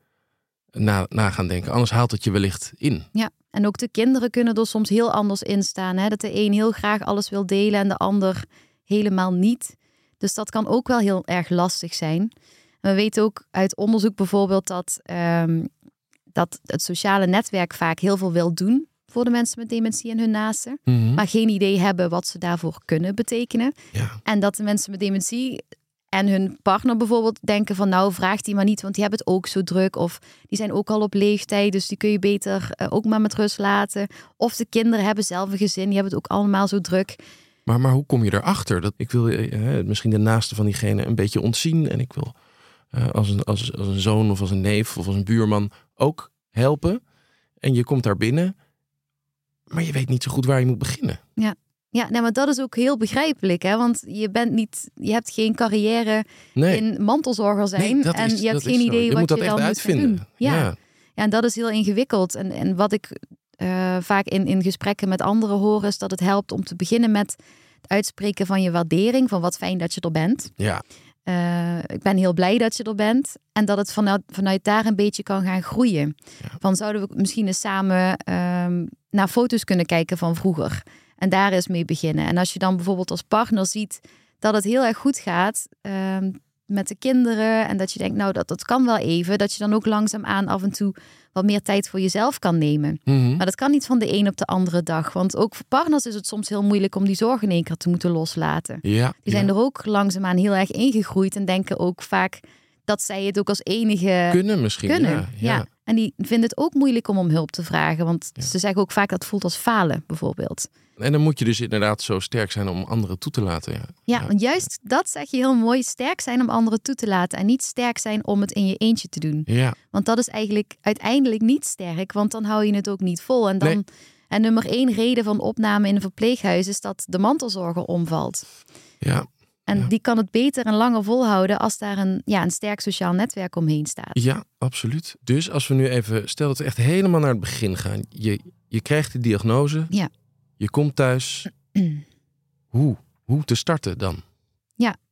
na, na gaan denken. Anders haalt het je wellicht in. Ja, en ook de kinderen kunnen er soms heel anders in staan. Hè? Dat de een heel graag alles wil delen en de ander helemaal niet. Dus dat kan ook wel heel erg lastig zijn. We weten ook uit onderzoek bijvoorbeeld dat, ehm, dat het sociale netwerk vaak heel veel wil doen voor de mensen met dementie en hun naasten. Mhm. Maar geen idee hebben wat ze daarvoor kunnen betekenen. Ja, En dat de mensen met dementie en hun partner bijvoorbeeld denken van nou vraag die maar niet, want die hebben het ook zo druk. Of die zijn ook al op leeftijd, dus die kun je beter eh, ook maar met rust laten. Of de kinderen hebben zelf een gezin, die hebben het ook allemaal zo druk. maar, maar hoe kom je erachter? Dat, ik wil eh, eh, misschien de naaste van diegene een beetje ontzien. En ik wil eh, als, een, als, als een zoon of als een neef of als een buurman ook helpen. En je komt daar binnen, maar je weet niet zo goed waar je moet beginnen. Ja, nou, maar dat is ook heel begrijpelijk, hè? want je bent niet, je hebt geen carrière Nee, in mantelzorger zijn nee, en is- je hebt geen idee je wat moet dat je echt dan moet uitvinden. doen. Ja. ja. Ja, en dat is heel ingewikkeld. En, en wat ik eh, vaak in, in gesprekken met anderen hoor, is dat het helpt om te beginnen met het uitspreken van je waardering, van wat fijn dat je er bent. Ja, Eh, ik ben heel blij dat je er bent. En dat het vanuit, vanuit daar een beetje kan gaan groeien. Ja. Van zouden we misschien eens samen ehm, naar foto's kunnen kijken van vroeger. En daar eens mee beginnen. En als je dan bijvoorbeeld als partner ziet dat het heel erg goed gaat ehm, met de kinderen. En dat je denkt, nou dat, dat kan wel even. Dat je dan ook langzaamaan af en toe wat meer tijd voor jezelf kan nemen. Mhm. Maar dat kan niet van de een op de andere dag. Want ook voor partners is het soms heel moeilijk om die zorg in één keer te moeten loslaten. ja, Die zijn ja. er ook langzaamaan heel erg ingegroeid en denken ook vaak dat zij het ook als enige kunnen misschien. kunnen. Ja, Ja, ja. En die vinden het ook moeilijk om om hulp te vragen. Want Ja. ze zeggen ook vaak dat het voelt als falen, bijvoorbeeld. En dan moet je dus inderdaad zo sterk zijn om anderen toe te laten. Ja, want juist dat zeg je heel mooi. Sterk zijn om anderen toe te laten. En niet sterk zijn om het in je eentje te doen. ja. Want dat is eigenlijk uiteindelijk niet sterk. Want dan hou je het ook niet vol. En dan... Nee. En nummer één reden van opname in een verpleeghuis is dat de mantelzorger omvalt. ja. En Ja. die kan het beter en langer volhouden als daar een, ja, een sterk sociaal netwerk omheen staat. Ja, absoluut. Dus als we nu even, stel dat we echt helemaal naar het begin gaan. Je, je krijgt de diagnose. Ja. Je komt thuis. Hoe? Hoe te starten dan?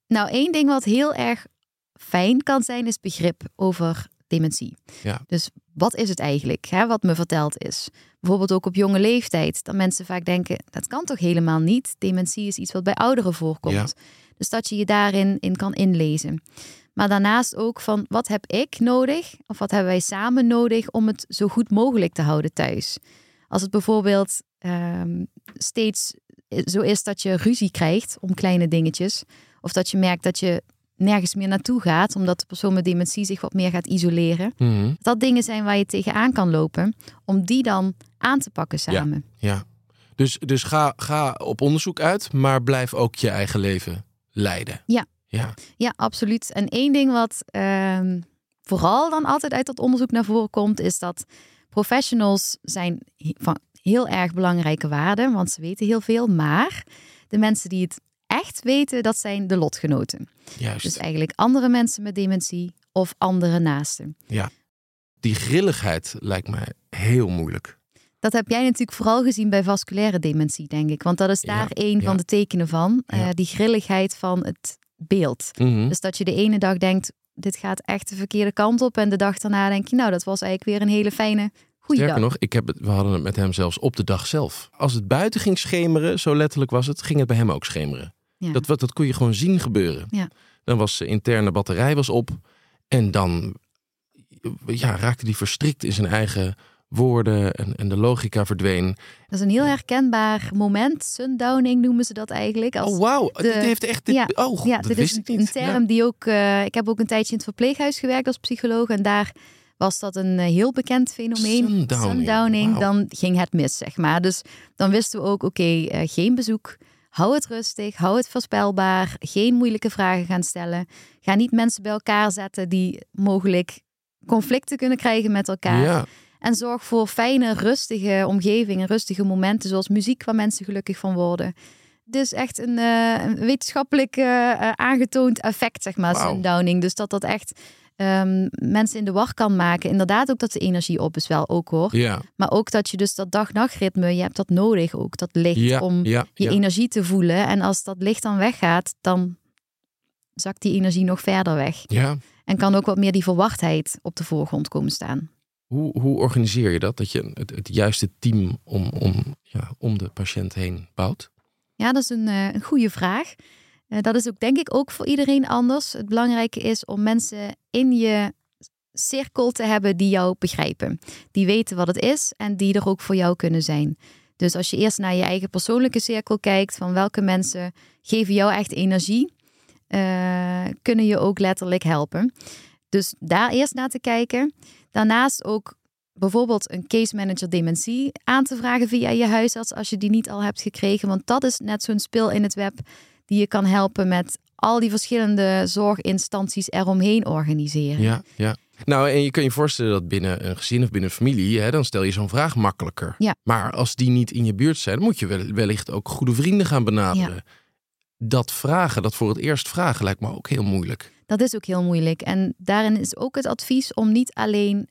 Nou, één ding wat heel erg fijn kan zijn, is begrip over dementie. Ja. Dus wat is het eigenlijk, hè, wat me verteld is? Bijvoorbeeld ook op jonge leeftijd, dat mensen vaak denken, dat kan toch helemaal niet? Dementie is iets wat bij ouderen voorkomt. Ja. Dus dat je je daarin in kan inlezen. Maar daarnaast ook van, wat heb ik nodig? Of wat hebben wij samen nodig om het zo goed mogelijk te houden thuis? Als het bijvoorbeeld ehm, steeds zo is dat je ruzie krijgt om kleine dingetjes. Of dat je merkt dat je nergens meer naartoe gaat, omdat de persoon met dementie zich wat meer gaat isoleren. Mhm. Dat dingen zijn waar je tegenaan kan lopen, om die dan aan te pakken samen. Ja. Dus, dus ga, ga op onderzoek uit, maar blijf ook je eigen leven leiden. Ja. Ja. Ja, absoluut. En één ding wat ehm, vooral dan altijd uit dat onderzoek naar voren komt, is dat professionals zijn van heel erg belangrijke waarden, want ze weten heel veel. Maar de mensen die het echt weten, dat zijn de lotgenoten. Juist. Dus eigenlijk andere mensen met dementie of andere naasten. Die grilligheid lijkt mij heel moeilijk. Dat heb jij natuurlijk vooral gezien bij vasculaire dementie, denk ik. Want dat is Ja, daar een ja. van de tekenen van. eh, die grilligheid van het beeld. Mhm. Dus dat je de ene dag denkt, dit gaat echt de verkeerde kant op. En de dag daarna denk je, nou, dat was eigenlijk weer een hele fijne, goede Sterker dag. nog, ik heb het, we hadden het met hem zelfs op de dag zelf. Als het buiten ging schemeren, zo letterlijk was het, ging het bij hem ook schemeren. Dat, dat kon je gewoon zien gebeuren. Ja. Dan was de interne batterij was op. En dan ja, raakte hij verstrikt in zijn eigen woorden. En, en de logica verdween. Dat is een heel herkenbaar moment. Sundowning noemen ze dat eigenlijk. Als, oh, wauw. de- dit heeft echt... Dit, ja, oh, ja, dat dit wist is ik een niet. term die ook... eh, ik heb ook een tijdje in het verpleeghuis gewerkt als psycholoog. En daar was dat een eh, heel bekend fenomeen. Sundowning, Sundowning, dan ging het mis, zeg maar. Dus dan wisten we ook, oké, eh, geen bezoek. Hou het rustig, hou het voorspelbaar. Geen moeilijke vragen gaan stellen. Ga niet mensen bij elkaar zetten die mogelijk conflicten kunnen krijgen met elkaar. Ja, En zorg voor fijne, rustige omgevingen, rustige momenten, zoals muziek waar mensen gelukkig van worden. Dus echt een, eh, wetenschappelijk eh, eh, aangetoond effect, zeg maar, Wauw. sundowning. Dus dat dat echt ehm, mensen in de war kan maken. Inderdaad ook dat de energie op is wel ook hoor. ja, Maar ook dat je dus dat dag-nachtritme, je hebt dat nodig ook, dat licht, ja, om ja, je energie te voelen. En als dat licht dan weggaat, dan zakt die energie nog verder weg. ja. En kan ook wat meer die verwachtheid op de voorgrond komen staan. Hoe, hoe organiseer je dat? Dat je het, juiste team om, om, ja, om de patiënt heen bouwt? Ja, dat is een, eh, een goede vraag. Eh, dat is ook denk ik ook voor iedereen anders. Het belangrijke is om mensen in je cirkel te hebben die jou begrijpen. Die weten wat het is en die er ook voor jou kunnen zijn. Dus als je eerst naar je eigen persoonlijke cirkel kijkt, van welke mensen geven jou echt energie, eh, kunnen je ook letterlijk helpen. Dus daar eerst naar te kijken. Daarnaast ook bijvoorbeeld een case manager dementie aan te vragen via je huisarts als je die niet al hebt gekregen. Want dat is net zo'n spil in het web die je kan helpen met al die verschillende zorginstanties eromheen organiseren. Ja, ja. Nou, en je kan je voorstellen dat binnen een gezin of binnen een familie, hè, dan stel je zo'n vraag makkelijker. Ja. Maar als die niet in je buurt zijn, moet je wel- wellicht ook goede vrienden gaan benaderen. Dat vragen, dat voor het eerst vragen, lijkt me ook heel moeilijk. Dat is ook heel moeilijk. En daarin is ook het advies om niet alleen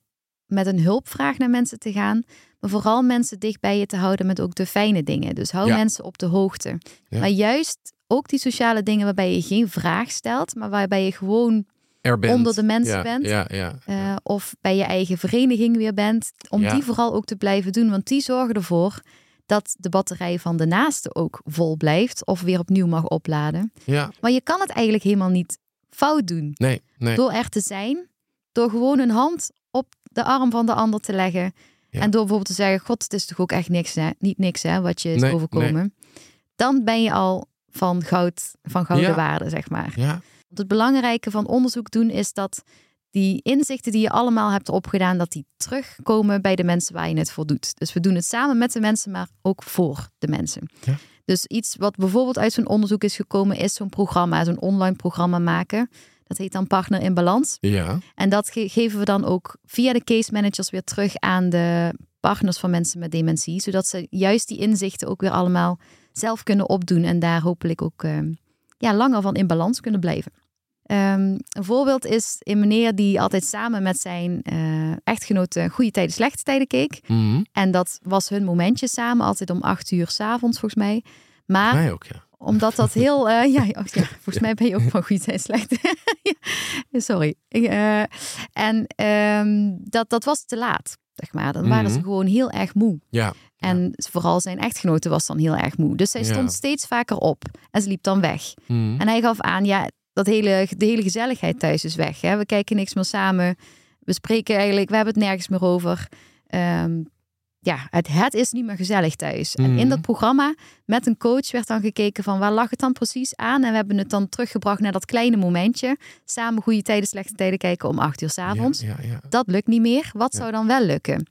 met een hulpvraag naar mensen te gaan, maar vooral mensen dicht bij je te houden met ook de fijne dingen. Dus hou Ja. mensen op de hoogte. Ja. Maar juist ook die sociale dingen waarbij je geen vraag stelt, maar waarbij je gewoon Er bent. onder de mensen ja, bent. Ja, ja. eh, of bij je eigen vereniging weer bent, om die vooral ook te blijven doen. Want die zorgen ervoor dat de batterij van de naaste ook vol blijft of weer opnieuw mag opladen. ja. Maar je kan het eigenlijk helemaal niet fout doen Nee, nee. door er te zijn, door gewoon een hand op de arm van de ander te leggen. Ja. En door bijvoorbeeld te zeggen: God, het is toch ook echt niks, hè? niet niks hè, wat je is Nee, overkomen. Dan ben je al van goud, van gouden Ja. waarde, zeg maar. Ja, het belangrijke van onderzoek doen is dat die inzichten die je allemaal hebt opgedaan, dat die terugkomen bij de mensen waar je het voor doet. Dus we doen het samen met de mensen, maar ook voor de mensen. Ja. Dus iets wat bijvoorbeeld uit zo'n onderzoek is gekomen, is zo'n programma, zo'n online programma maken. Dat heet dan Partner in Balans. ja. En dat ge- geven we dan ook via de case managers weer terug aan de partners van mensen met dementie. Zodat ze juist die inzichten ook weer allemaal zelf kunnen opdoen. En daar hopelijk ook eh, ja, langer van in balans kunnen blijven. Ehm, een voorbeeld is een meneer die altijd samen met zijn eh echtgenote goede tijden, slechte tijden keek. Mhm. En dat was hun momentje samen, altijd om acht uur s'avonds volgens mij. Maar Mij ook, ja. omdat dat heel. eh, ja, oh, ja, volgens mij ben je ook van goed en slecht. Sorry. Eh, en ehm, dat, dat was te laat. Zeg maar. Dan waren ze Mhm. gewoon heel erg moe. Ja, En vooral zijn echtgenote was dan heel erg moe. Dus zij Ja. stond steeds vaker op. En ze liep dan weg. Mhm. En hij gaf aan, ja, dat hele, de hele gezelligheid thuis is weg. Hè? We kijken niks meer samen. We spreken eigenlijk, we hebben het nergens meer over. Ehm, ja, het, het is niet meer gezellig thuis. En Mhm. in dat programma met een coach werd dan gekeken van waar lag het dan precies aan. En we hebben het dan teruggebracht naar dat kleine momentje. Samen goede tijden, slechte tijden kijken om acht uur s'avonds. Ja, ja, ja. Dat lukt niet meer. Wat zou dan wel lukken?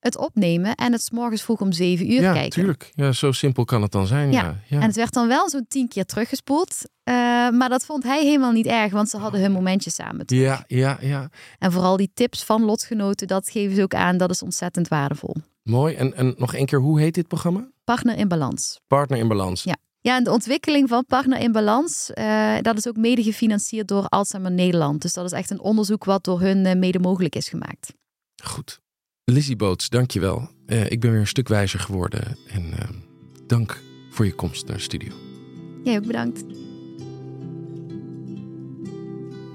Het opnemen en het 's morgens vroeg om zeven uur ja kijken. tuurlijk. Ja, zo simpel kan het dan zijn. Ja, Ja. ja. En het werd dan wel zo'n tien keer teruggespoeld. Eh, maar dat vond hij helemaal niet erg, want ze hadden hun momentje samen. terug. ja, ja, ja. En vooral die tips van lotgenoten, dat geven ze ook aan. Dat is ontzettend waardevol. Mooi. En, en nog één keer, hoe heet dit programma? Partner in balans. Partner in balans. Ja. Ja, en de ontwikkeling van Partner in Balans, eh, dat is ook mede gefinancierd door Alzheimer Nederland. Dus dat is echt een onderzoek wat door hun eh, mede mogelijk is gemaakt. Goed. Lizzie Boots, dankjewel. Eh ik ben weer een stuk wijzer geworden. En eh, dank voor je komst naar de studio. Jij ook bedankt.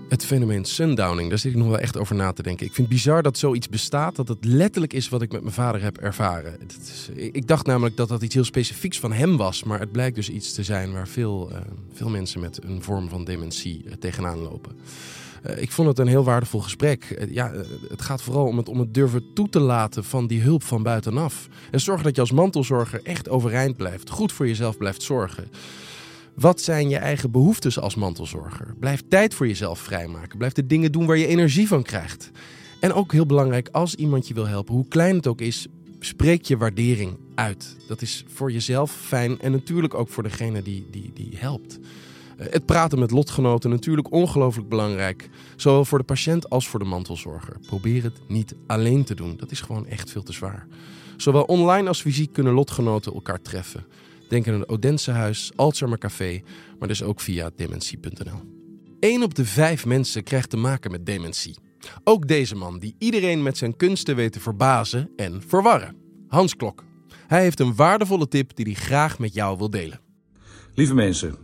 Het fenomeen sundowning, daar zit ik nog wel echt over na te denken. Ik vind het bizar dat zoiets bestaat, dat het letterlijk is wat ik met mijn vader heb ervaren. Is, ik ik dacht namelijk dat dat iets heel specifieks van hem was, maar het blijkt dus iets te zijn waar veel, eh, veel mensen met een vorm van dementie eh, tegenaan lopen. Eh, ik vond het een heel waardevol gesprek. Eh, ja, eh, het gaat vooral om het, om het durven toe te laten van die hulp van buitenaf. En zorgen dat je als mantelzorger echt overeind blijft, goed voor jezelf blijft zorgen. Wat zijn je eigen behoeftes als mantelzorger? Blijf tijd voor jezelf vrijmaken. Blijf de dingen doen waar je energie van krijgt. En ook heel belangrijk, als iemand je wil helpen, hoe klein het ook is, spreek je waardering uit. Dat is voor jezelf fijn en natuurlijk ook voor degene die, die, die helpt. Eh, Het praten met lotgenoten natuurlijk ongelooflijk belangrijk. Zowel voor de patiënt als voor de mantelzorger. Probeer het niet alleen te doen. Dat is gewoon echt veel te zwaar. Zowel online als fysiek kunnen lotgenoten elkaar treffen. Denk aan het Odense Huis, Alzheimer Café, maar dus ook via dementie.nl. 1 op de vijf mensen krijgt te maken met dementie. Ook deze man, die iedereen met zijn kunsten weet te verbazen en verwarren. Hans Klok. Hij heeft een waardevolle tip die hij graag met jou wil delen. Lieve mensen,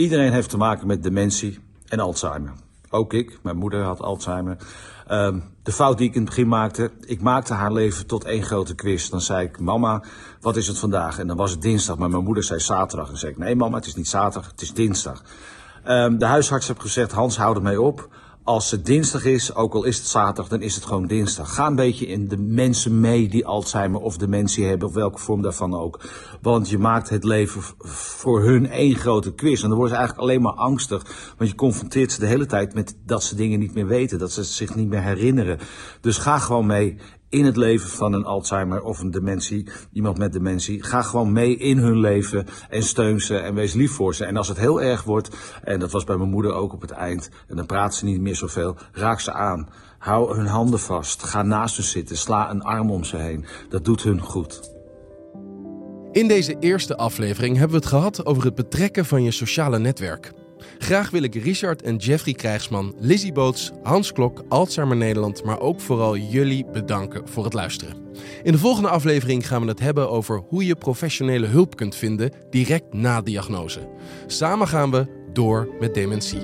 iedereen heeft te maken met dementie en Alzheimer. Ook ik, mijn moeder had Alzheimer. Ehm, de fout die ik in het begin maakte, ik maakte haar leven tot één grote quiz. Dan zei ik, mama, wat is het vandaag? En dan was het dinsdag, maar mijn moeder zei zaterdag. En zei ik, nee mama, het is niet zaterdag, het is dinsdag. Ehm, de huisarts heeft gezegd, Hans, hou ermee op. Als het dinsdag is, ook al is het zaterdag, dan is het gewoon dinsdag. Ga een beetje in de mensen mee die Alzheimer of dementie hebben, of welke vorm daarvan ook. Want je maakt het leven voor hun één grote quiz. En dan worden ze eigenlijk alleen maar angstig. Want je confronteert ze de hele tijd met dat ze dingen niet meer weten, dat ze zich niet meer herinneren. Dus ga gewoon mee in het leven van een Alzheimer of een dementie, iemand met dementie. Ga gewoon mee in hun leven en steun ze en wees lief voor ze. En als het heel erg wordt, en dat was bij mijn moeder ook op het eind, en dan praat ze niet meer zoveel, raak ze aan. Hou hun handen vast, ga naast ze zitten, sla een arm om ze heen. Dat doet hun goed. In deze eerste aflevering hebben we het gehad over het betrekken van je sociale netwerk. Graag wil ik Richard en Jeffrey Krijgsman, Lizzie Boots, Hans Klok, Alzheimer Nederland, maar ook vooral jullie bedanken voor het luisteren. In de volgende aflevering gaan we het hebben over hoe je professionele hulp kunt vinden direct na diagnose. Samen gaan we door met dementie.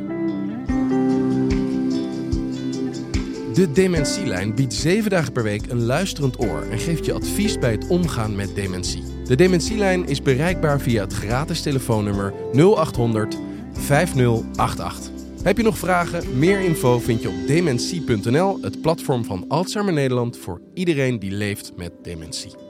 De Dementielijn biedt zeven dagen per week een luisterend oor en geeft je advies bij het omgaan met dementie. De Dementielijn is bereikbaar via het gratis telefoonnummer 0800 5088. Heb je nog vragen? Meer info vind je op dementie.nl, het platform van Alzheimer Nederland voor iedereen die leeft met dementie.